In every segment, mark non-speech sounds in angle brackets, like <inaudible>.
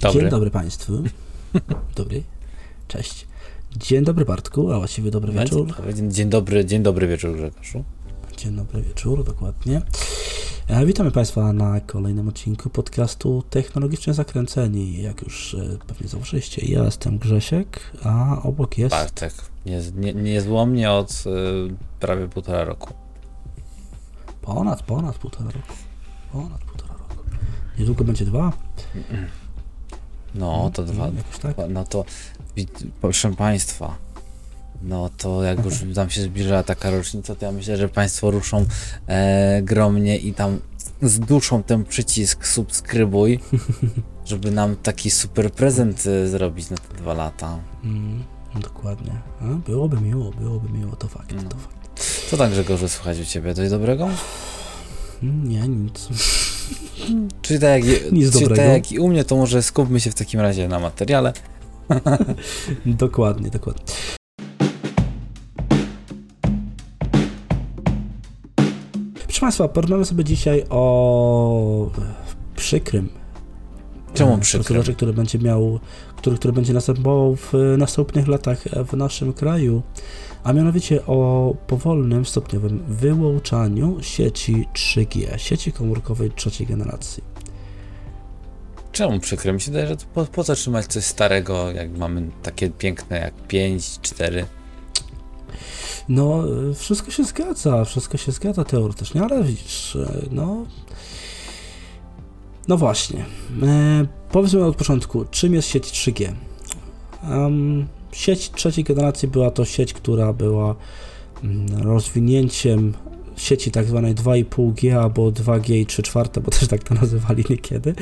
Dobry. Dzień dobry Państwu. <laughs> Dobry. Cześć. Dzień dobry Bartku, a właściwie dobry wieczór. Dzień dobry, dzień dobry, dzień dobry wieczór Grzegorzu. Dzień dobry wieczór, dokładnie. E, Witamy Państwa na kolejnym odcinku podcastu Technologicznie Zakręceni. Jak już e, pewnie zauważyliście, ja jestem Grzesiek, a obok jest... Bartek, nie, nie, niezłomnie od y, prawie półtora roku. Ponad, ponad półtora roku. Ponad półtora roku. Niedługo będzie dwa. No, to dwa, Jakoś tak. no to proszę Państwa, no to jak już <laughs> tam się zbliża taka rocznica, to ja myślę, że Państwo ruszą e, gromnie i tam zduszą ten przycisk subskrybuj, <laughs> żeby nam taki super prezent y, zrobić na te dwa lata. Mm, dokładnie. A, byłoby miło, byłoby miło, to fakt, No. to fakt. Co tak Grzegorzu słychać u Ciebie? Coś dobrego? Nie, nic. Czyli tak, jak, Nic czyli tak jak i u mnie, to może skupmy się w takim razie na materiale. <laughs> Dokładnie, dokładnie. Proszę Państwa, porozmawiamy sobie dzisiaj o przykrym. Czemu e, przykrym? procederze, który będzie miał, który, który będzie następował w następnych latach w naszym kraju, a mianowicie o powolnym, stopniowym wyłączaniu sieci 3G, sieci komórkowej trzeciej generacji. Czemu przykro? Mi się wydaje, że po, po co trzymać coś starego, jak mamy takie piękne jak 5, 4. No, e, wszystko się zgadza, wszystko się zgadza teoretycznie, ale widzisz, e, no. No właśnie. E, powiedzmy od początku, czym jest sieć 3G? Em, sieć trzeciej generacji była to sieć, która była mm, rozwinięciem sieci tak zwanej 2,5G albo 2G i 3 czwarte, bo <laughs> też tak to nazywali niekiedy.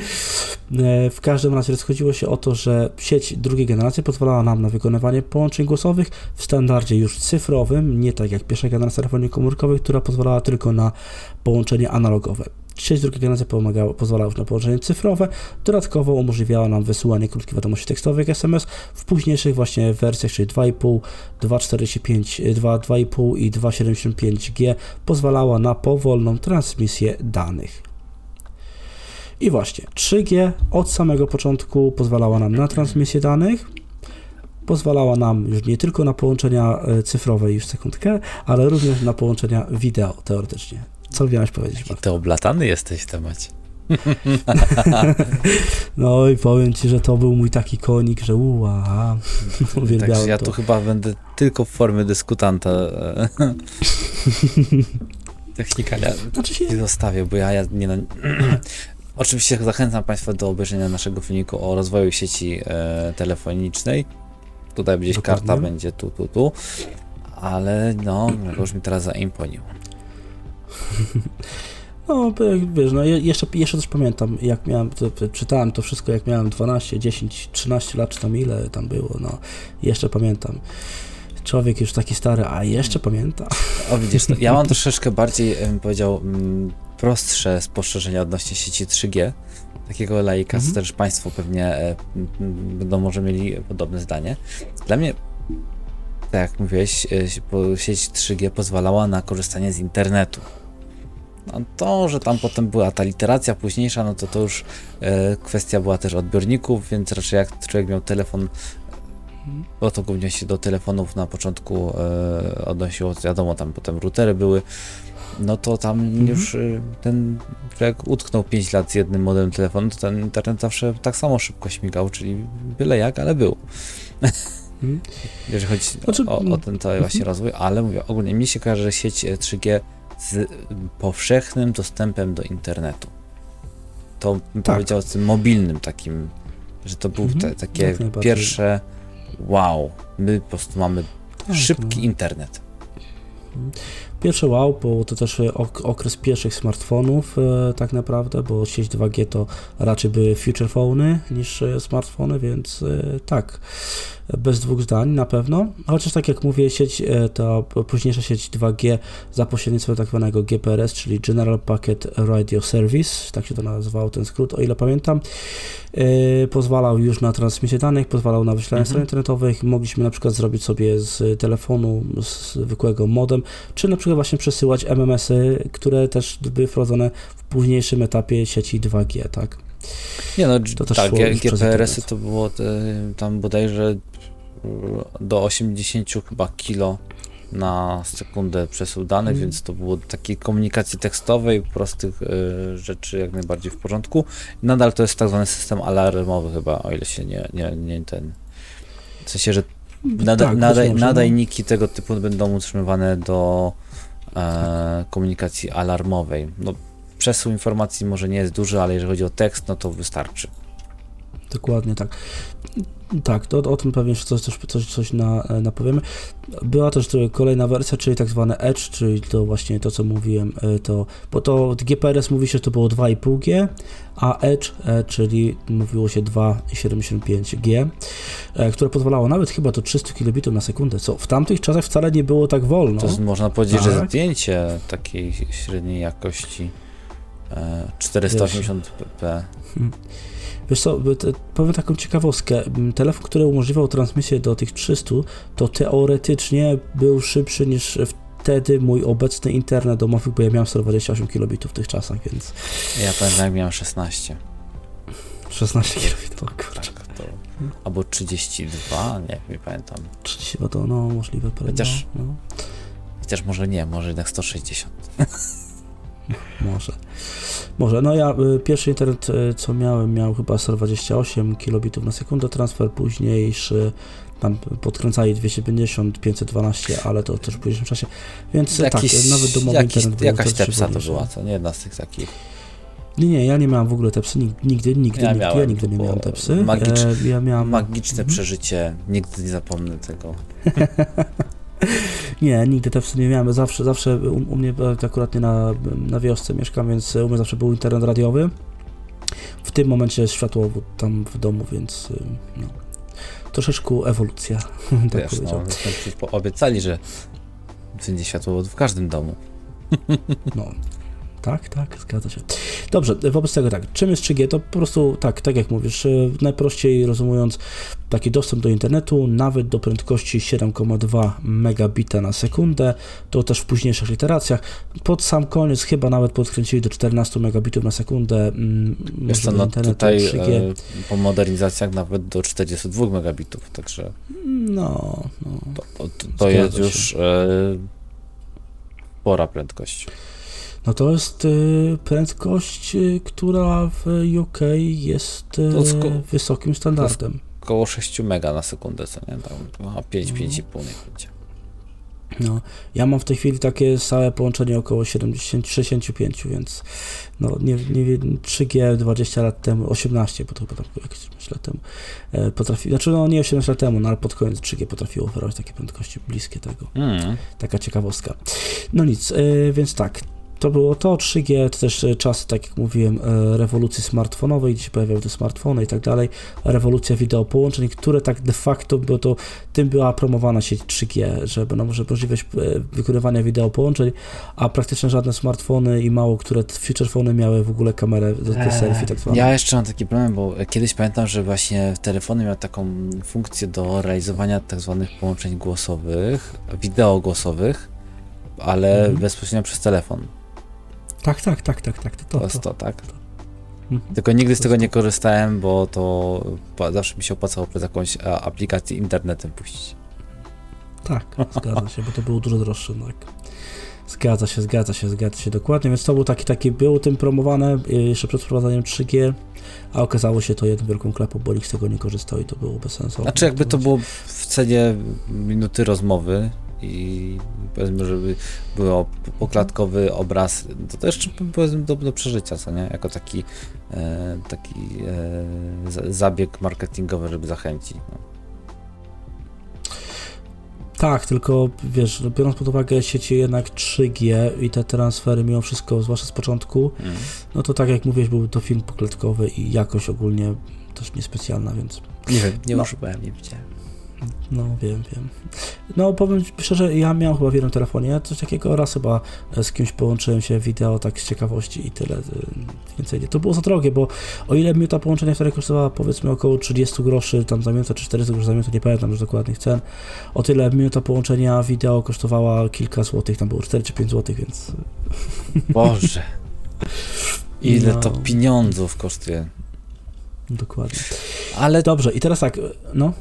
E, W każdym razie rozchodziło się o to, że sieć drugiej generacji pozwalała nam na wykonywanie połączeń głosowych w standardzie już cyfrowym, nie tak jak pierwsza generacja telefonii komórkowej, która pozwalała tylko na połączenie analogowe. Sieć drugiej generacji pomagała, pozwalała już na połączenie cyfrowe, dodatkowo umożliwiała nam wysyłanie krótkich wiadomości tekstowych SMS w późniejszych właśnie wersjach, czyli 2,5, 2,45, 2, 2,5 i 2,75G pozwalała na powolną transmisję danych. I właśnie 3G od samego początku pozwalała nam na transmisję danych, pozwalała nam już nie tylko na połączenia e, cyfrowe już sekundkę, ale również na połączenia wideo teoretycznie. Co miałeś powiedzieć, I Bartek? ty oblatany jesteś w temacie. <laughs> No i powiem Ci, że to był mój taki konik, że uła, <laughs> uwielbiałem Także ja to. tu chyba będę tylko w formie dyskutanta e, <laughs> technikalia Znaczy się, nie zostawię, bo ja, ja nie... <clears throat> Oczywiście zachęcam Państwa do obejrzenia naszego filmiku o rozwoju sieci e, telefonicznej. Tutaj gdzieś Dokładnie. karta będzie tu, tu, tu. Ale no, już mi teraz zaimponił. <laughs> no jak wiesz, no je- jeszcze, jeszcze też pamiętam, jak miałem, to, czytałem to wszystko, jak miałem 12, 10, 13 lat, czy tam ile tam było, no jeszcze pamiętam. Człowiek już taki stary, a jeszcze pamięta. O widzisz, to ja mam <laughs> troszeczkę bardziej, bym powiedział, mm, prostsze spostrzeżenia odnośnie sieci 3G. Takiego laika, Mhm. co też Państwo pewnie e, będą może mieli podobne zdanie. Dla mnie, tak jak mówiłeś, e, sieć 3G pozwalała na korzystanie z internetu. No to, że tam potem była ta literacja późniejsza, no to to już e, kwestia była też odbiorników, więc raczej jak człowiek miał telefon, bo to głównie się do telefonów na początku e, odnosiło, wiadomo, tam potem routery były, no to tam Mhm. już e, ten człowiek utknął 5 lat z jednym modelem telefonu, to ten internet zawsze tak samo szybko śmigał, czyli byle jak, ale był. <laughs> Mhm. Jeżeli chodzi Znaczy, o, o ten cały właśnie rozwój, ale mówię, ogólnie mi się kojarzy sieć e, 3G z y, powszechnym dostępem do internetu. To bym Tak. powiedział z tym mobilnym takim, że to był Mhm, te, takie pierwsze wow, my po prostu mamy Tak, szybki no. internet. Pierwsze wow, bo to też e, ok okres pierwszych smartfonów e, tak naprawdę, bo sieć 2G to raczej były feature phony niż e, smartfony, więc tak, bez dwóch zdań na pewno. Chociaż tak jak mówię, sieć, ta późniejsza sieć 2G za pośrednictwem tak zwanego GPRS, czyli General Packet Radio Service, tak się to nazywało ten skrót, o ile pamiętam, pozwalał już na transmisję danych, pozwalał na wyświetlanie Mhm. stron internetowych, mogliśmy na przykład zrobić sobie z telefonu z zwykłego modem, czy na przykład właśnie przesyłać MMS-y, które też były wprowadzone w późniejszym etapie sieci 2G, tak? Nie no, To też tak, GPRS-y to było e, tam bodajże do 80 chyba kilo na sekundę przesył danych, Mm. więc to było takiej komunikacji tekstowej, prostych e, rzeczy jak najbardziej w porządku. Nadal to jest tak zwany system alarmowy chyba, o ile się nie, nie, nie ten... W sensie, że nada, Tak, nadaj, nadajniki tego typu będą utrzymywane do e, komunikacji alarmowej. No, przesył informacji może nie jest duży, ale jeżeli chodzi o tekst, no to wystarczy. Dokładnie tak. Tak, to o tym pewnie coś, coś, coś, coś na, napowiemy. Była też kolejna wersja, czyli tak zwane Edge, czyli to właśnie to, co mówiłem, e, to, bo to GPRS mówi się, że to było 2,5G, a Edge, e, czyli mówiło się 2,75G, e, które pozwalało nawet chyba do 300 kilobitów na sekundę, co w tamtych czasach wcale nie było tak wolno. To jest, można powiedzieć, że Tak. zdjęcie takiej średniej jakości e, 480p. Wiesz co, powiem taką ciekawostkę. M, Telefon, który umożliwiał transmisję do tych 300, to teoretycznie był szybszy niż wtedy mój obecny internet domowy, bo ja miałem 128 kilobitów w tych czasach, więc Ja pamiętam, miałem 16. 16 kilobitów, kurczę. Tak, to, albo 32, nie, nie pamiętam. 30 chyba to no, możliwe pewnie. Chociaż- no, Chociaż może nie, może jednak 160. może. Może. No ja y, pierwszy internet, y, co miałem, miał chyba 128 kilobitów na sekundę, transfer późniejszy tam podkręcali 250, 512, ale to też w późniejszym czasie. Więc tak, nawet domowy jakiś, internet był Jakaś tepsa to była, co nie jedna z tych takich. Nie, nie, ja nie miałem w ogóle tepsy, nig- nigdy, nigdy, Ja nigdy, ja miałem, nigdy to nie miałem tepsy. magicz- E, ja miałem... Magiczne Mhm. przeżycie, nigdy nie zapomnę tego. <laughs> <laughs> Nie, nigdy tepsy nie miałem, zawsze, zawsze u, u mnie e, akurat nie na, na wiosce mieszkam, więc u mnie zawsze był internet radiowy. W tym momencie jest światłowód tam w domu, więc y, no, troszeczkę ewolucja, <laughs> tak Wiesz, powiedział. no, obiecali, że będzie światłowód w każdym domu. No. Tak, tak, zgadza się. Dobrze, wobec tego tak, czym jest 3G? To po prostu tak, tak jak mówisz, e, najprościej rozumując, taki dostęp do internetu, nawet do prędkości 7,2 megabita na sekundę, to też w późniejszych literacjach. Pod sam koniec chyba nawet podkręcili do 14 megabitów na sekundę mm, Wiesz co, no tutaj 3G. e, po modernizacjach nawet do 42 megabitów, także No, no. to, to, to, jest już e, spora prędkość. No to jest y, prędkość, y, która w UK jest y, wysokim standardem. Około 6 mega na sekundę, co nie? Tam chyba 5, Mhm. 5,5 nie będzie. No, ja mam w tej chwili takie stałe połączenie około 70, 65, więc no nie, nie wiem, 3G 20 lat temu, 18, bo to chyba tam jakieś 18 lat temu e, potrafi, znaczy no nie 18 lat temu, no ale pod koniec 3G potrafiło oferować takie prędkości bliskie tego. Mm. Taka ciekawostka. No nic, e, więc tak, to było to 3G, to też e, czas, tak jak mówiłem, e, rewolucji smartfonowej, gdzie się pojawiały te smartfony i tak dalej, rewolucja wideo połączeń, które tak de facto, bo to tym była promowana sieć 3G, żeby no, że możliwość e, wykonywania wideo połączeń, a praktycznie żadne smartfony i mało które feature phony miały w ogóle kamerę do te selfie tak zwane. Ja jeszcze mam taki problem, bo kiedyś pamiętam, że właśnie telefony miały taką funkcję do realizowania tak zwanych połączeń głosowych, wideo głosowych, ale Mhm. bezpośrednio przez telefon. Tak, tak, tak, tak, tak, to, To to, jest to, tak? Mhm. Tylko nigdy z tego nie korzystałem, bo to zawsze mi się opłacało przez jakąś aplikację internetem puścić. Tak, zgadza się, bo to było dużo droższe, tak. Zgadza się, zgadza się, zgadza się dokładnie, więc to był taki, taki, było tym promowane y, jeszcze przed wprowadzeniem 3G, a okazało się to jedną wielką klepą, bo nikt z tego nie korzystał i to było bez sensu. Znaczy jakby to było w cenie minuty rozmowy i powiedzmy, żeby było poklatkowy obraz, to też powiedzmy do, do przeżycia, co nie? Jako taki, e, taki e, za- zabieg marketingowy, żeby zachęcić. No. Tak, tylko wiesz, biorąc pod uwagę sieci jednak 3G i te transfery mimo wszystko, zwłaszcza z początku, Mm. no to tak jak mówisz, był to film poklatkowy i jakość ogólnie też niespecjalna, więc Nie wiem, nie No. używałem, nie widziałem. No, wiem, wiem. No, powiem szczerze, ja miałem chyba w jednym telefonie coś takiego, raz chyba z kimś połączyłem się wideo tak z ciekawości i tyle, y, więcej nie. To było za drogie, bo o ile minuta połączenia wtedy kosztowała powiedzmy około 30 groszy tam za minutę, czy 40 groszy za minutę, nie pamiętam już dokładnych cen, o tyle minuta połączenia wideo kosztowała kilka złotych, tam było 4 czy 5 złotych, więc <laughs> Boże. Ile No. to pieniądzów kosztuje? Dokładnie. Ale Dobrze, i teraz tak, no.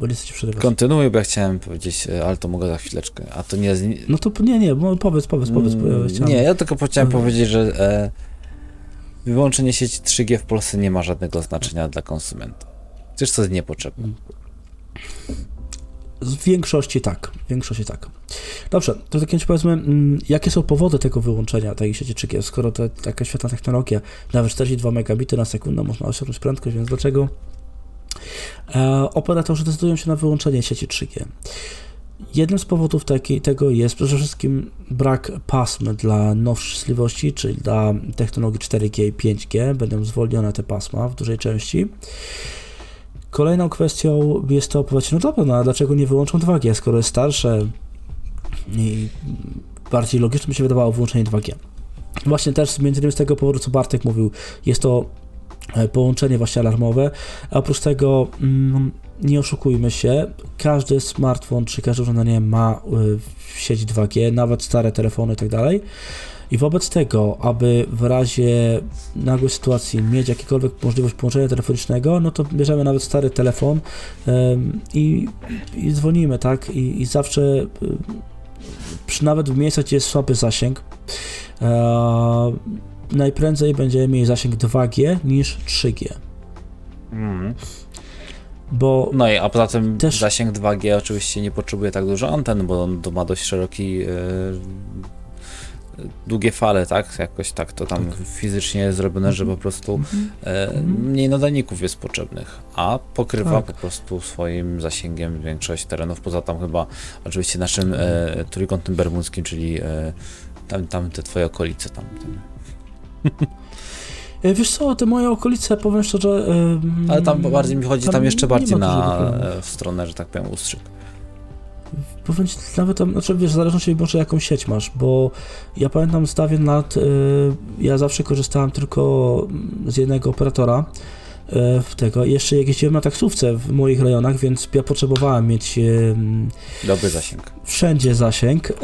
Bo nie chcecie przerywać. kontynuuj, bo ja chciałem powiedzieć, e, ale to mogę za chwileczkę. A to nie. No to nie, nie, powiedz, powiedz, powiedz. chciałem- Nie, ja tylko chciałem powiedzieć, że e, wyłączenie sieci 3G w Polsce nie ma żadnego znaczenia dla konsumenta. Przecież to jest niepotrzebne. W większości tak, w większości tak. Dobrze, to w takim razie powiedzmy, mm, jakie są powody tego wyłączenia tej sieci 3G, skoro to taka świetna technologia, nawet 42 megabity na sekundę można osiągnąć prędkość, więc dlaczego operatorzy decydują się na wyłączenie sieci 3G? Jednym z powodów taki, tego jest przede wszystkim brak pasm dla częstotliwości, czyli dla technologii 4G i 5G, będą zwolnione te pasma w dużej części. Kolejną kwestią jest to powiedzieć, no dobra, no a dlaczego nie wyłączą 2G, skoro jest starsze i bardziej logiczne mi się wydawało wyłączenie 2G. Właśnie też między innymi z tego powodu, co Bartek mówił, jest to e, połączenie właśnie alarmowe, a oprócz tego mm, nie oszukujmy się, każdy smartfon czy każde urządzenie ma y, sieć 2G, nawet stare telefony i tak dalej. I wobec tego, aby w razie nagłej sytuacji mieć jakiekolwiek możliwość połączenia telefonicznego, no to bierzemy nawet stary telefon i, i dzwonimy, tak? I, i zawsze y, przy, nawet w miejscach, gdzie jest słaby zasięg, e, najprędzej będziemy mieli zasięg 2G niż 3G. Mhm. Bo No i a poza tym Też- zasięg 2G oczywiście nie potrzebuje tak dużo anten, bo on to ma dość szeroki. e, długie fale, tak? Jakoś tak to tam Tak. fizycznie jest zrobione, że po prostu e, Mhm. mniej nadajników jest potrzebnych, a pokrywa Tak. po prostu swoim zasięgiem większość terenów, poza tam chyba oczywiście naszym Mhm. e, trójkątem bermudzkim, czyli tam, tam te twoje okolice tam. tam. <laughs> E, Wiesz co, te moje okolice, powiem szczerze... em, Ale tam bardziej mi chodzi tam, tam jeszcze bardziej na e, w stronę, że tak powiem, ustrzyk. Powiem ci, nawet tam, znaczy wiesz, w zależności może jaką sieć masz, bo ja pamiętam z dawien lat, y, ja zawsze korzystałem tylko z jednego operatora w tego. Jeszcze jak jeździłem na taksówce w moich rejonach, więc ja potrzebowałem mieć y, Dobry zasięg. wszędzie zasięg. E,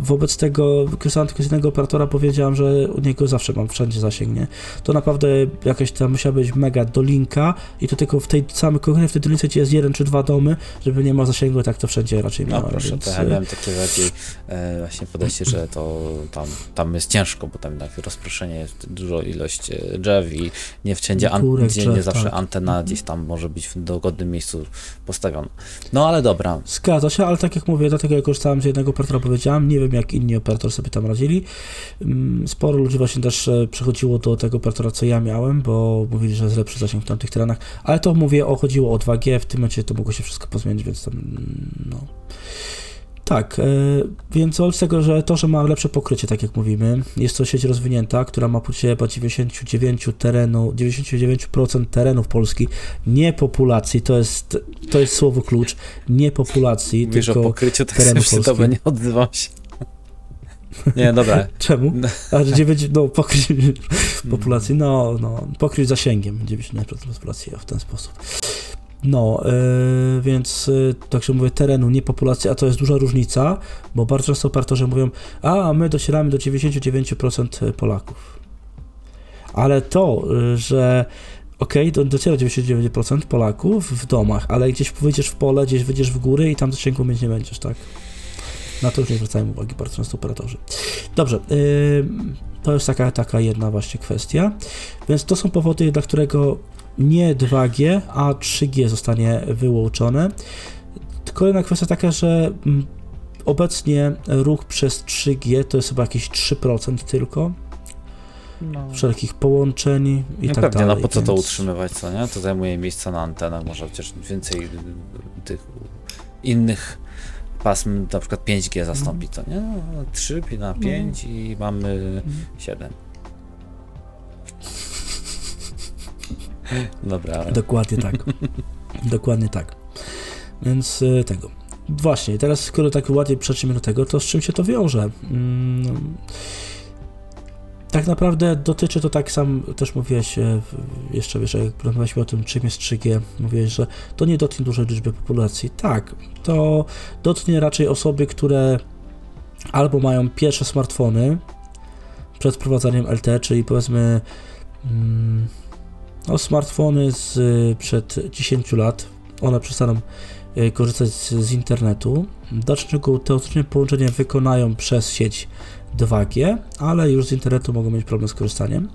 Wobec tego korzystałem tylko z jednego operatora, powiedziałem, że u niego zawsze mam wszędzie zasięg, nie? To naprawdę jakaś tam musiała być mega dolinka i to tylko w tej samej konkretnie w tej dolince, gdzie jest jeden czy dwa domy, żeby nie ma zasięgu, tak to wszędzie raczej No miałem, proszę, więc, to ja e, miałem takie bardziej e, właśnie podejście, że to tam, tam jest ciężko, bo tam jednak rozproszenie jest dużo ilość e, drzew i nie wszędzie, an, drzew, nie zawsze tak. antena gdzieś tam może być w dogodnym miejscu postawiona. No ale dobra, Zgadza się, ale tak jak mówię, dlatego ja korzystałem z jednego operatora, powiedziałem, nie wiem jak inni operatorzy sobie tam radzili. Mm, Sporo ludzi właśnie też e, przechodziło do tego operatora, co ja miałem, bo mówili, że jest lepszy zasięg w tamtych terenach, ale to mówię, o, chodziło o 2G, w tym momencie to mogło się wszystko pozmienić, więc tam, mm, no... Tak, e, więc z tego, że to, że ma lepsze pokrycie, tak jak mówimy, jest to sieć rozwinięta, która ma pokrycie chyba 99 terenu, 99% terenów Polski, nie populacji, to jest, to jest słowo klucz, nie populacji, mówisz o tylko pokryciu, tak terenu Polski. nie odzywam się. Nie, dobra. <laughs> Czemu? No. A że 9, no pokryć <laughs> populacji, no, no, pokryć zasięgiem 99% populacji w ten sposób. No, yy, więc yy, tak się mówię, terenu, nie populacji, a to jest duża różnica, bo bardzo często operatorzy mówią, a my docieramy do 99% Polaków. Ale to, yy, że okej, okay, dociera 99% Polaków w domach, ale gdzieś wyjdziesz w pole, gdzieś wyjdziesz w góry i tam zasięgu mieć nie będziesz, tak? Na to już nie zwracają uwagi bardzo często operatorzy. Dobrze, yy, to jest taka, taka jedna właśnie kwestia. Więc to są powody, dla którego nie 2G, a 3G zostanie wyłączone. Kolejna kwestia taka, że mm, obecnie ruch przez 3G to jest chyba jakieś 3% tylko No. wszelkich połączeń i No tak pewnie, dalej. no po co to więc- utrzymywać, co nie? To zajmuje miejsca na antenach, może chociaż więcej tych innych pasm, na przykład 5G zastąpi to, nie? No, 3 na 5 i mamy 7. Dobra, Dokładnie tak. <laughs> Dokładnie tak. Więc y, tego. Właśnie, teraz skoro tak ładnie przeczymy do tego, to z czym się to wiąże? Mm, tak naprawdę dotyczy to tak sam, też mówiłeś e, jeszcze, wiesz, jak rozmawialiśmy o tym, czym jest 3G, mówiłeś, że to nie dotknie dużej liczby populacji. Tak, to dotknie raczej osoby, które albo mają pierwsze smartfony przed wprowadzaniem LTE, czyli powiedzmy mm, No, smartfony z y, przed 10 lat, one przestaną y, korzystać z, z internetu. Dlaczego teoretycznie połączenie wykonają przez sieć 2G, ale już z internetu mogą mieć problem z korzystaniem.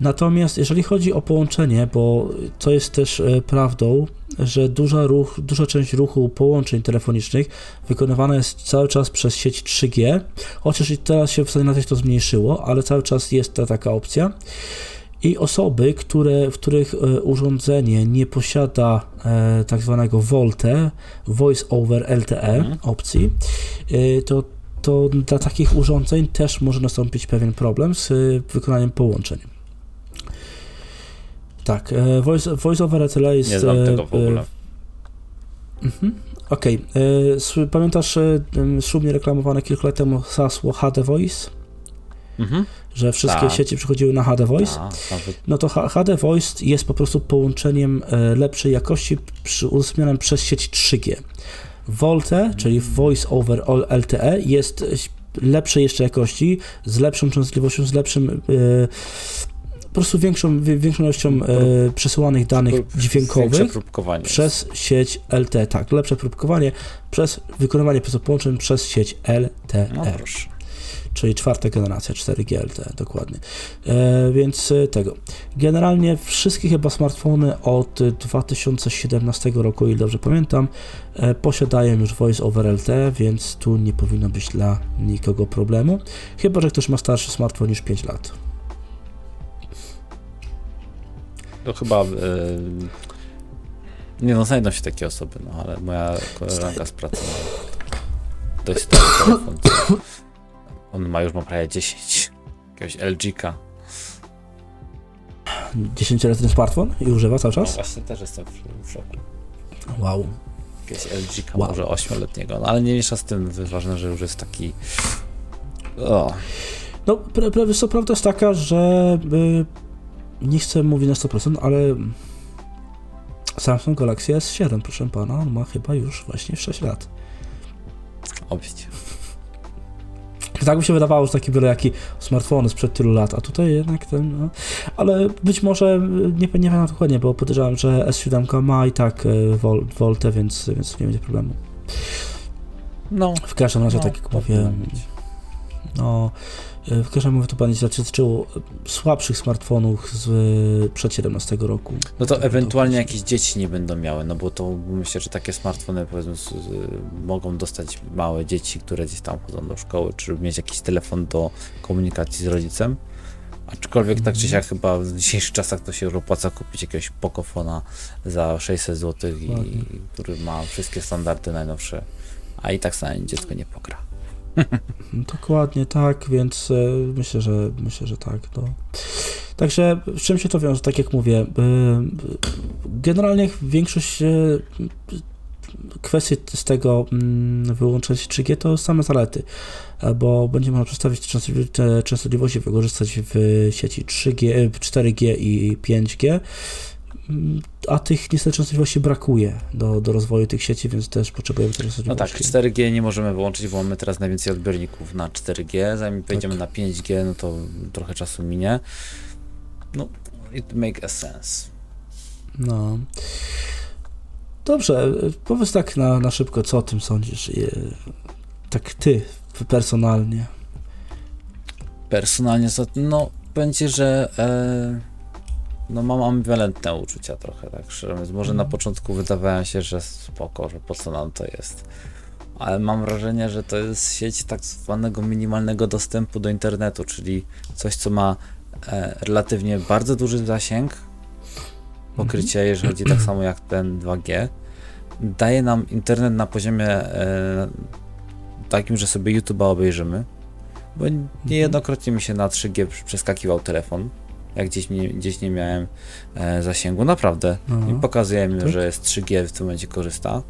Natomiast jeżeli chodzi o połączenie, bo to jest też e, prawdą, że duża, ruch, duża część ruchu połączeń telefonicznych wykonywana jest cały czas przez sieć 3G, chociaż i teraz się w Stanach to zmniejszyło, ale cały czas jest ta taka opcja. I osoby, które, w których e, urządzenie nie posiada e, tak zwanego VoLTE, Voice over LTE Mhm. opcji, e, to, to dla takich urządzeń też może nastąpić pewien problem z wykonaniem połączeń. Tak, voice, voice over LTE jest... Nie znam tego w ogóle. Mhm. Okej. s- Pamiętasz szumnie reklamowane kilka lat temu hasło HD Voice? Mhm. Że wszystkie Tak. sieci przychodziły na HD Voice? A, nawet, No to HD Voice jest po prostu połączeniem e, lepszej jakości przy, przez sieć 3G. VoLTE, czyli Voice over All LTE, jest lepszej jeszcze jakości, z lepszą częstotliwością, z lepszym e, po prostu większą, większą ilością e, przesyłanych danych dźwiękowych przez sieć LTE. Tak, lepsze próbkowanie przez wykonywanie przez połączeń przez sieć LTE No proszę. Czyli czwarta generacja 4G LTE, dokładnie. E, więc e, tego. Generalnie wszystkie chyba smartfony od 2017 roku, ile dobrze pamiętam, e, posiadają już Voice over LTE, więc tu nie powinno być dla nikogo problemu. Chyba, że ktoś ma starszy smartfon niż 5 lat. To chyba. y, nie no, znajdą się takie osoby, no ale moja koleżanka z pracy ma dość stary telefon. On ma już ma prawie 10. Jakiegoś LG-ka. 10-letni smartfon i używa cały No czas? właśnie też jestem w, w szoku. Wow. Jakiegoś LG-ka, Wow. może 8-letniego. No ale nie miesza z tym, ważne, że już jest taki. O, No, pra, pra, co, prawda jest taka, że y, nie chcę mówić na 100%, ale Samsung Galaxy S7, proszę pana, on ma chyba już właśnie 6 lat. Obić. Tak mi się wydawało, że taki byle jaki smartfon sprzed tylu lat, a tutaj jednak ten, no. Ale być może, y, nie, nie wiem dokładnie, bo podejrzewam, że S7 ma i tak y, Vol, Voltę, więc, więc nie będzie problemu. No, W każdym razie, no, tak jak mówię, być. no, w każdym razie to będzie dotyczyło słabszych smartfonów z y, przed 17 roku. No to Tak, ewentualnie to- jakieś dzieci nie będą miały, no bo to myślę, że takie smartfony powiedzmy z, mogą dostać małe dzieci, które gdzieś tam chodzą do szkoły, czy mieć jakiś telefon do komunikacji z rodzicem. Aczkolwiek tak czy siak chyba w dzisiejszych czasach to się już opłaca kupić jakiegoś pokofona za 600 zł, i, który ma wszystkie standardy najnowsze, a i tak sobie dziecko nie pogra. <laughs> Dokładnie tak, więc e, myślę, że myślę, że tak. No. Także z czym się to wiąże? Tak jak mówię, e, generalnie większość e, kwestii z tego mm, wyłączenia się 3G to same zalety, bo będzie można przestawić te częstotliwości- wykorzystać w sieci 3G, e, 4G i 5G. A tych niestety częstotliwości brakuje do, do rozwoju tych sieci, więc też potrzebujemy tych No tak, częstotliwości. 4G nie możemy wyłączyć, bo mamy teraz najwięcej odbiorników na 4G. Zanim przejdziemy na 5G, no to trochę czasu minie. No, it make a sense. No. Dobrze, powiedz tak na, na szybko, co o tym sądzisz? Tak ty, personalnie. Personalnie, no, będzie, że e, no, mam ambiwalentne uczucia trochę, tak szczerze mówiąc. Może na Mhm. początku wydawało się, że spoko, że po co nam to jest. Ale mam wrażenie, że to jest sieć tak zwanego minimalnego dostępu do internetu, czyli coś, co ma e, relatywnie bardzo duży zasięg, pokrycie, jeżeli chodzi tak samo jak ten 2G. Daje nam internet na poziomie e, takim, że sobie YouTube'a obejrzymy, bo niejednokrotnie mi się na 3G przeskakiwał telefon, jak gdzieś nie, gdzieś nie miałem e, zasięgu, naprawdę. No. I pokazuje mi, Tak. że jest 3G w tym momencie korzysta.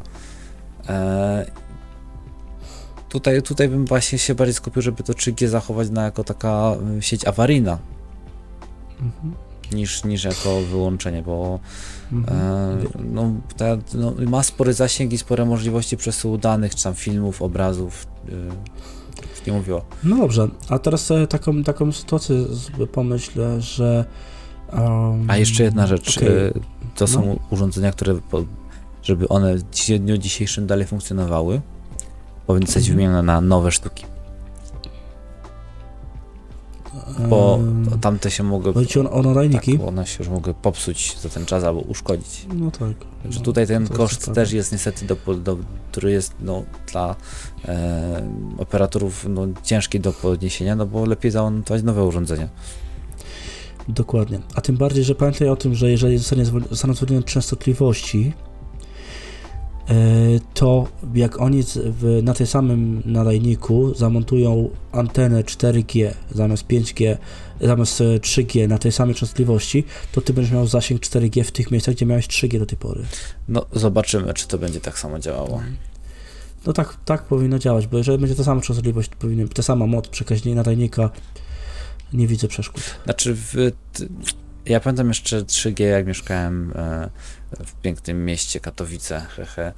E, tutaj, tutaj bym właśnie się bardziej skupił, żeby to 3G zachować na jako taka y, sieć awaryjna, Mhm. niż, niż jako wyłączenie, bo Mhm. E, no, ta, no, ma spory zasięg i spore możliwości przesyłu danych, czy tam filmów, obrazów. Yy, już nie mówiło. No dobrze, a teraz sobie taką, taką sytuację pomyślę, że Um, A jeszcze jedna rzecz. okej. y, To są No. urządzenia, które, po, żeby one w dniu dzisiejszym dalej funkcjonowały, powinny zostać Mhm. wymienione na nowe sztuki. Bo tamte się mogły. Chodzi o, o nadajniki? Tak, one się już mogły popsuć za ten czas albo uszkodzić. No tak. Że no, tutaj ten to jest koszt prawda. też jest niestety, do, do, który jest no, dla e, operatorów no, ciężki do podniesienia, no bo lepiej zamontować nowe urządzenia. Dokładnie. A tym bardziej, że pamiętaj o tym, że jeżeli zostanie zostaną zwolnione częstotliwości, to jak oni w, na tej samym nadajniku zamontują antenę 4G zamiast 5G, zamiast e, 3G na tej samej częstotliwości, to ty będziesz miał zasięg 4G w tych miejscach, gdzie miałeś 3G do tej pory. No zobaczymy, czy to będzie tak samo działało. No tak, tak powinno działać, bo jeżeli będzie ta sama częstotliwość, to powinien, ta sama moc przekaźnika nadajnika, nie widzę przeszkód. Znaczy, w, ja pamiętam jeszcze 3G, jak mieszkałem e, w pięknym mieście Katowice, hehe,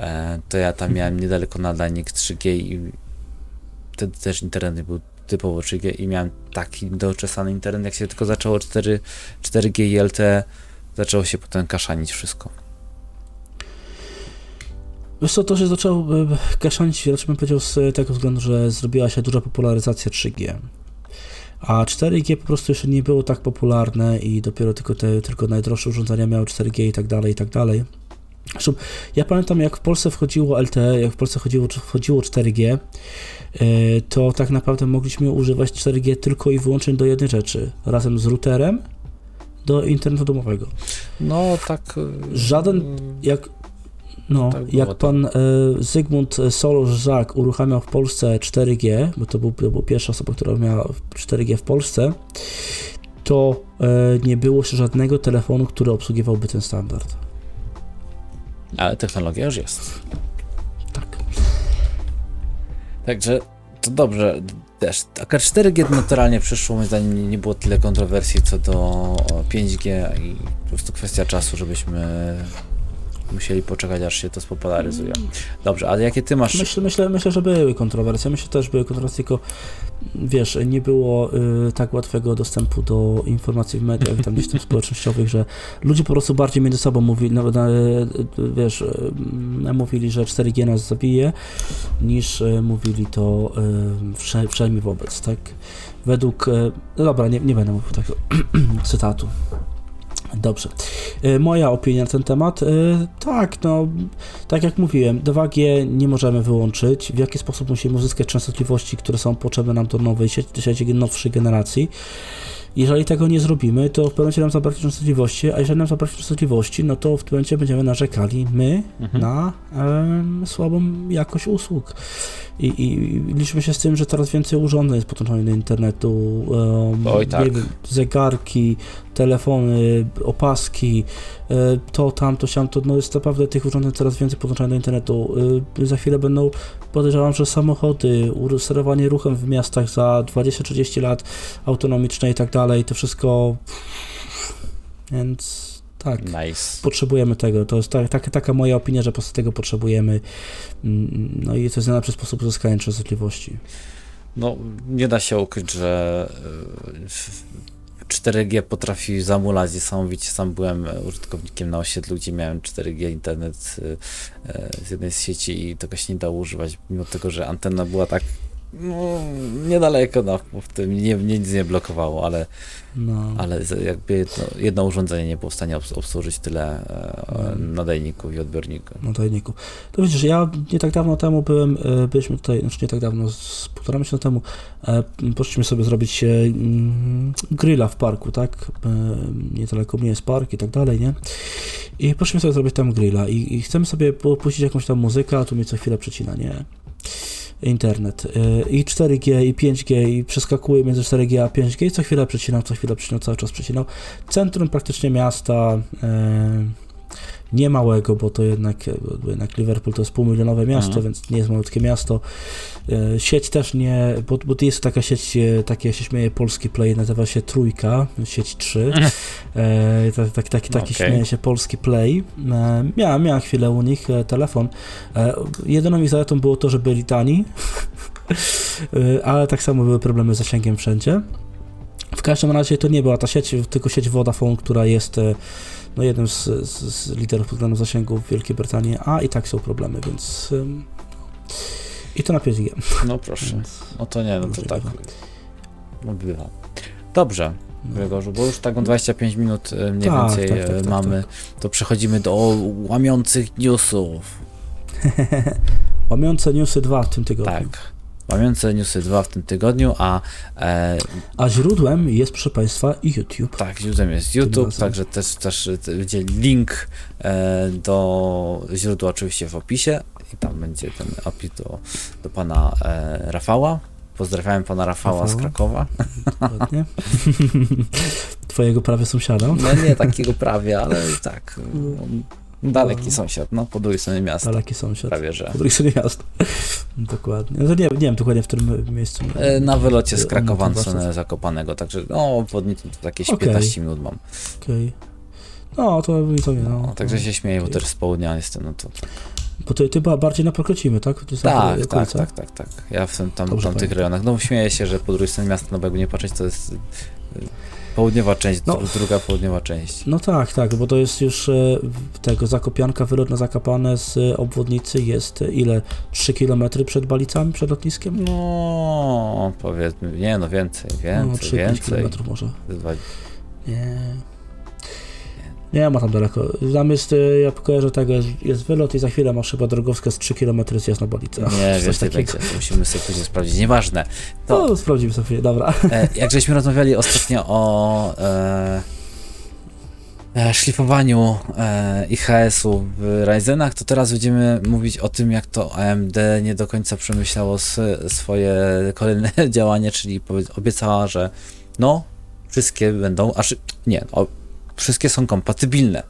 e, to ja tam miałem niedaleko nadajnik 3G i wtedy też internet był typowo 3G i miałem taki doczesany internet, jak się tylko zaczęło 4, 4G i LTE, zaczęło się potem kaszanić wszystko. Wiesz co, to się zaczęło e, kaszanić, raczej bym powiedział z tego względu, że zrobiła się duża popularyzacja 3G. A 4G po prostu jeszcze nie było tak popularne i dopiero tylko te tylko najdroższe urządzenia miały 4G i tak dalej, i tak dalej. Zresztą ja pamiętam jak w Polsce wchodziło LTE, jak w Polsce wchodziło, wchodziło 4G, e, to tak naprawdę mogliśmy używać 4G tylko i wyłącznie do jednej rzeczy, razem z routerem do internetu domowego. No tak. Żaden- Jak, no, Tak jak pan e, Zygmunt Solosz-Żak uruchamiał w Polsce 4G, bo to był, to był pierwsza osoba, która miała 4G w Polsce, to e, nie było jeszcze żadnego telefonu, który obsługiwałby ten standard. Ale technologia już jest. Tak. Także to dobrze. Też akurat 4G naturalnie przyszło, moim zdaniem nie, było tyle kontrowersji co do o, 5G i po prostu kwestia czasu, żebyśmy musieli poczekać, aż się to spopularyzuje. Dobrze, ale jakie ty masz... Myślę, myślę, myślę, że były kontrowersje. Myślę też, że były kontrowersje, tylko wiesz, nie było y, tak łatwego dostępu do informacji w mediach, tam gdzieś tam <laughs> społecznościowych, że ludzie po prostu bardziej między sobą mówili, no, no, y, wiesz, y, mówili, że 4G nas zabije, niż y, mówili to y, wszelmi wobec, tak? Według, y, no dobra, nie, nie będę mówił takiego <clears throat> cytatu. Dobrze. Y, Moja opinia na ten temat, y, tak, no, tak jak mówiłem, 2G nie możemy wyłączyć. W jaki sposób musimy uzyskać częstotliwości, które są potrzebne nam do nowej sieci, do sieci nowszej generacji? Jeżeli tego nie zrobimy, to w pewnym momencie nam zabraknie częstotliwości, a jeżeli nam zabraknie częstotliwości, no to w tym momencie będziemy narzekali my Mhm. na em, słabą jakość usług. I, I liczmy się z tym, że coraz więcej urządzeń jest podłączonych do internetu. em, Oj, tak. wiem, zegarki, telefony, opaski, e, to, tamto, siamto, no jest naprawdę tych urządzeń coraz więcej podłączonych do internetu. E, Za chwilę będą, podejrzewam, że samochody, sterowanie ruchem w miastach za 20-30 lat, autonomiczne i tak dalej, to wszystko, więc tak. Nice. Potrzebujemy tego. To jest tak, tak, taka moja opinia, że po prostu tego potrzebujemy. Mm, No i to jest najlepszy sposób uzyskania częstotliwości. No, nie da się ukryć, że y, 4G potrafi zamulać niesamowicie. Sam byłem e, użytkownikiem na osiedlu, gdzie miałem 4G internet y, e, z jednej z sieci i tego się nie dało używać, mimo tego, że antena była tak no, niedaleko, no, w tym nie, nic nie blokowało, ale, No. ale jakby jedno, jedno urządzenie nie było w stanie obs- obsłużyć tyle e, Mm. nadajników i odbiorników. na tajniku. To widzisz, ja nie tak dawno temu byłem, e, byliśmy tutaj, znaczy nie tak dawno, z półtora miesiąca temu, e, poszliśmy sobie zrobić mm, grilla w parku, tak? Niedaleko mnie jest park i tak dalej, nie? I poszliśmy sobie zrobić tam grilla i, i chcemy sobie pu- puścić jakąś tam muzykę, a tu mnie co chwilę przecina, nie? Internet. E, I 4G, i 5G, i przeskakuje między 4G a 5G i co chwilę przecinał, co chwilę przecinał, cały czas przecinał. Centrum praktycznie miasta, e, nie małego, bo to jednak, bo jednak Liverpool to jest półmilionowe miasto, Mhm. więc nie jest malutkie miasto. E, Sieć też nie, bo, bo to jest taka sieć, e, takie ja się śmieję, polski play, nazywa się Trójka, sieć 3. E, tak, tak, tak, taki Okej. śmieje się polski play. E, miałem, miałem chwilę u nich e, telefon. E, jedyną ich zaletą było to, że byli tani, <laughs> ale tak samo były problemy z zasięgiem wszędzie. W każdym razie to nie była ta sieć, tylko sieć Vodafone, która jest no, jednym z, z, z liderów pod względem zasięgu w Wielkiej Brytanii, a i tak są problemy, więc... I to na 5G. No proszę. Więc, No to nie, no to tak. No bywa. Dobrze. Grzegorzu, bo już taką 25 minut mniej Tak, więcej tak, e, tak, tak, mamy, to przechodzimy do łamiących newsów. <laughs> Łamiące newsy 2 w tym tygodniu. Tak. Łamiące newsy 2 w tym tygodniu, a e, A źródłem jest, proszę Państwa, YouTube. tak, źródłem jest YouTube, także też, też będzie link e, do źródła oczywiście w opisie i tam będzie ten opis do, do pana e, Rafała. Pozdrawiam pana Rafała z Rafała. Krakowa. Dokładnie. <laughs> Twojego prawie sąsiada. No nie takiego prawie, ale tak. No, Daleki sąsiad, no po drugiej stronie miasta. Daleki sąsiad. Prawie że. Po drugiej stronie miasta. Dokładnie. No to nie, nie wiem dokładnie w którym miejscu. E, Na wylocie z on Krakowa ten stronę. Zakopanego, także no obwodnicy to jakieś Okej. 15 minut mam. Okej. No, to, to nie, no. No, także się śmieję, bo okej. też z południa jestem, no to Bo ty, ty ba- bardziej na tak? Tak, tak, tak, tak, tak. Ja w tym, tam, Dobrze tamtych pamiętam. rejonach, no śmieję się, że po drugiej stronie miasta, no bo jakby nie patrzeć, to jest południowa część, No. dru- druga południowa część. No tak, tak, bo to jest już e, tego Zakopianka, wylot na Zakopane z e, obwodnicy jest e, ile? 3 km przed Balicami, przed lotniskiem? No, powiedzmy, nie no, więcej, no, więcej, 3-5 więcej. km może. Dwa- Nie. Nie ma tam daleko. Tam jest, e, ja kojarzę tego, jest, jest wylot i za chwilę masz chyba drogowskaz 3 km zjazd na Balicę. Nie, Coś więcej takiego. będzie, musimy sobie później sprawdzić, nieważne. To, No, sprawdzimy sobie, dobra. E, jak żeśmy rozmawiali ostatnio o e, e, szlifowaniu e, IHS-u w Ryzenach, to teraz będziemy mówić o tym, jak to AMD nie do końca przemyślało swoje kolejne <laughs> działanie, czyli obiecała, że no, wszystkie będą, aż nie, o, wszystkie są kompatybilne,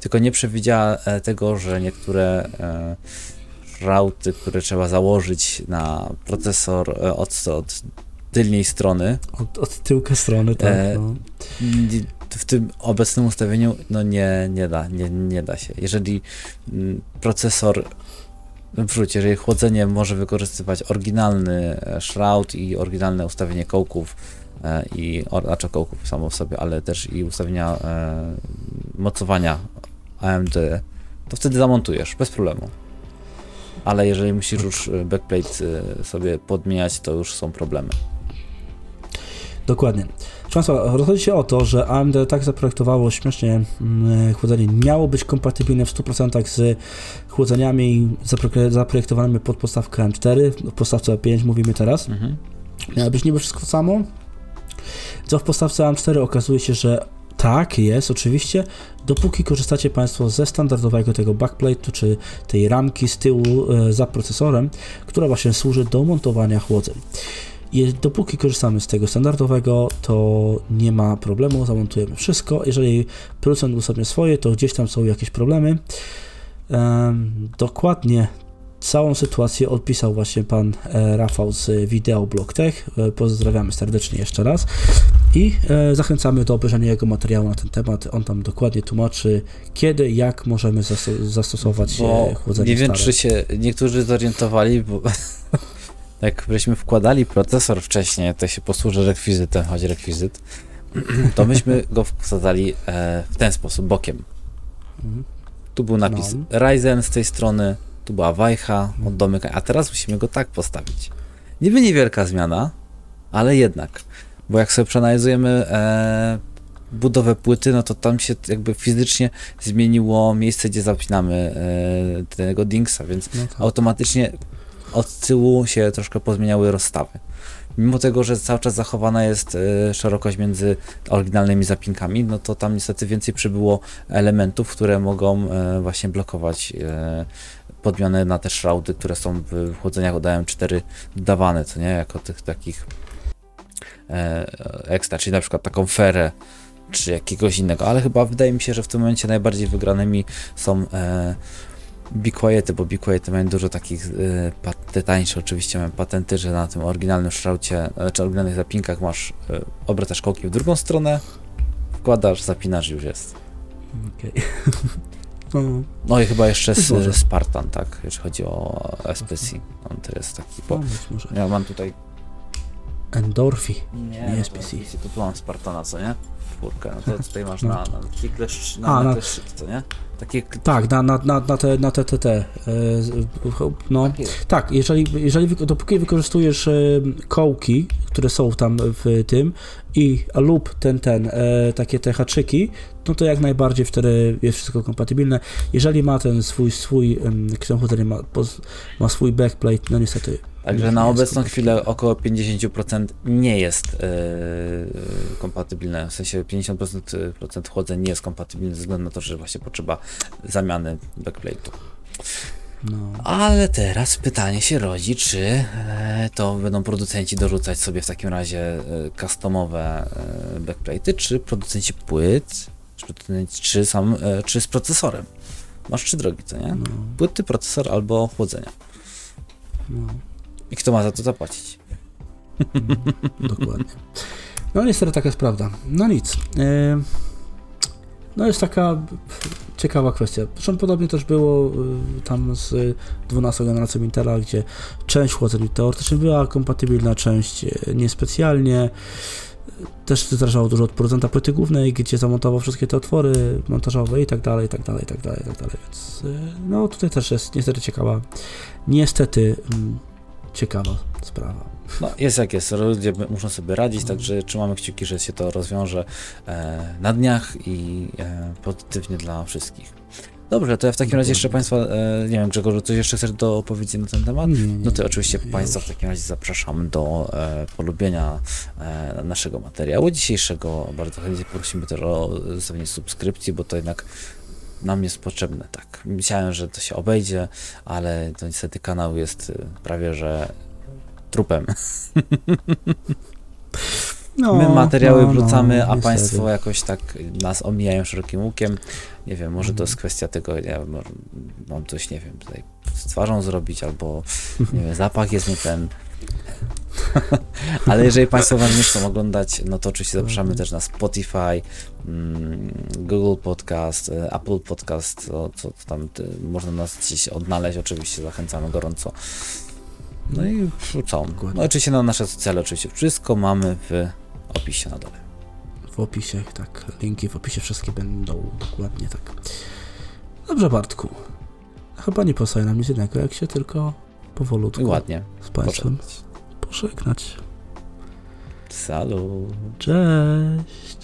tylko nie przewidziała e, tego, że niektóre e, rauty, które trzeba założyć na procesor e, od, od tylnej strony, Od, od tyłka strony, tak. No. w tym obecnym ustawieniu no nie, nie da, nie, nie da się. Jeżeli mm, procesor no wróć, jeżeli chłodzenie może wykorzystywać oryginalny shroud i oryginalne ustawienie kołków i, or- znaczy kołków samo w sobie, ale też i ustawienia e, mocowania AMD, to wtedy zamontujesz bez problemu. Ale jeżeli musisz już e, backplate e, sobie podmieniać, to już są problemy. Dokładnie. Państwa, rozchodzi się o to, że AMD tak zaprojektowało śmiesznie mm, chłodzenie. Miało być kompatybilne w 100% z chłodzeniami zapro- zaprojektowanymi pod podstawkę M4, w podstawce 5 mówimy teraz. Mhm. Miało być niby wszystko samo, co w podstawce AM4 okazuje się, że tak jest, oczywiście, dopóki korzystacie Państwo ze standardowego tego backplate'u, czy tej ramki z tyłu e, za procesorem, która właśnie służy do montowania chłodzeń. Dopóki korzystamy z tego standardowego, to nie ma problemu, zamontujemy wszystko. Jeżeli producent usunie swoje, to gdzieś tam są jakieś problemy. Em, dokładnie całą sytuację odpisał właśnie pan e, Rafał z Wideo Blog Tech. E, pozdrawiamy serdecznie jeszcze raz i e, zachęcamy do obejrzenia jego materiału na ten temat. On tam dokładnie tłumaczy, kiedy, jak możemy zasto- zastosować Bo chłodzenie nie wiem, stare. czy się niektórzy zorientowali, bo <laughs> jak żeśmy wkładali procesor wcześniej, to się posłużę rekwizytem, choć rekwizyt, to myśmy go wkładali w ten sposób, bokiem. Mhm. Tu był napis No. Ryzen z tej strony, tu była wajcha od domykania, a teraz musimy go tak postawić. Niby niewielka zmiana, ale jednak, bo jak sobie przeanalizujemy e, budowę płyty, no to tam się jakby fizycznie zmieniło miejsce, gdzie zapinamy e, tego dingsa, więc No tak. automatycznie od tyłu się troszkę pozmieniały rozstawy. Mimo tego, że cały czas zachowana jest e, szerokość między oryginalnymi zapinkami, no to tam niestety więcej przybyło elementów, które mogą e, właśnie blokować e, podmiany na te szraudy, które są w chłodzeniach od AM4 dodawane, co nie, jako tych takich e, ekstra, czyli na przykład taką ferę, czy jakiegoś innego, ale chyba wydaje mi się, że w tym momencie najbardziej wygranymi są e, Be Quiety, bo Be Quiety mają dużo takich, e, te tańsze oczywiście mają patenty, że na tym oryginalnym szraucie, e, czy oryginalnych zapinkach masz, e, obracasz kołki w drugą stronę, wkładasz, zapinasz i już jest. Okej. <laughs> No, No i chyba jeszcze z, Spartan, tak, jeśli chodzi o SPC. On to jest taki, bo no, ja mam tutaj Endorfi. Nie, Nie jest to PC. To tu mam Spartana, co nie? Czwórkę, no to tutaj masz No. na, na klikle, na, A, na, na- te szyki, co nie? Takie, Tak, na, na, na, na te, na te, te, te. e, No, tak, jeżeli, jeżeli dopóki wykorzystujesz e, kołki, które są tam w tym i lub ten, ten, e, takie te haczyki, no to jak najbardziej wtedy jest wszystko kompatybilne. Jeżeli ma ten swój, swój komputer ma, ma swój backplate, no niestety. Także na obecną chwilę około 50% nie jest yy, kompatybilne. W sensie 50% procent chłodzeń nie jest kompatybilne ze względu na to, że właśnie potrzeba zamiany backplate'u. No. Ale teraz pytanie się rodzi, czy e, to będą producenci dorzucać sobie w takim razie e, customowe e, backplate'y, czy producenci płyt, czy, sam, czy z procesorem. Masz trzy drogi, co nie? No, Płyty, procesor albo chłodzenia. no, I kto ma za to zapłacić? <laughs> dokładnie. No niestety taka jest prawda. No nic. E, no jest taka ciekawa kwestia. Zresztą podobnie też było y, tam z 12 generacją Intela, gdzie część chłodzeń teoretycznie była kompatybilna, część y, niespecjalnie. Też zależało dużo od producenta płyty głównej, gdzie zamontował wszystkie te otwory montażowe i tak dalej, i tak dalej, i tak dalej, i tak dalej. Więc y, no tutaj też jest niestety ciekawa, niestety mm, ciekawa sprawa. No, jest jak jest, ludzie muszą sobie radzić, także trzymamy kciuki, że się to rozwiąże e, na dniach i e, pozytywnie dla wszystkich. Dobrze, to ja w takim razie jeszcze Państwa, e, nie wiem Grzegorzu, coś jeszcze chcesz do opowiedzieć na ten temat? No to oczywiście Państwa w takim razie zapraszamy do e, polubienia e, naszego materiału dzisiejszego. Bardzo chętnie prosimy też o zostawienie subskrypcji, bo to jednak nam jest potrzebne, tak. Myślałem, że to się obejdzie, ale to niestety kanał jest e, prawie, że trupem. No, My materiały no, wrzucamy, no, a niestety. Państwo jakoś tak nas omijają szerokim łukiem. Nie wiem, może to Mhm. jest kwestia tego, ja mam coś, nie wiem, tutaj z twarzą zrobić, albo nie wiem, zapach jest nie ten. Ale jeżeli Państwo Was nie chcą oglądać, no to oczywiście zapraszamy też na Spotify, mm, Google Podcast, e, Apple Podcast, co, tam ty, można nas gdzieś odnaleźć, oczywiście zachęcamy gorąco. No i co? Dokładnie. No oczywiście na nasze socjale oczywiście wszystko mamy w opisie na dole. W opisie, tak. Linki w opisie wszystkie będą dokładnie tak. Dobrze, Bartku. Chyba nie pozostaje nam nic innego, jak się tylko powolutku ładnie. z Państwem Pożegnać. pożegnać. Salut. Cześć!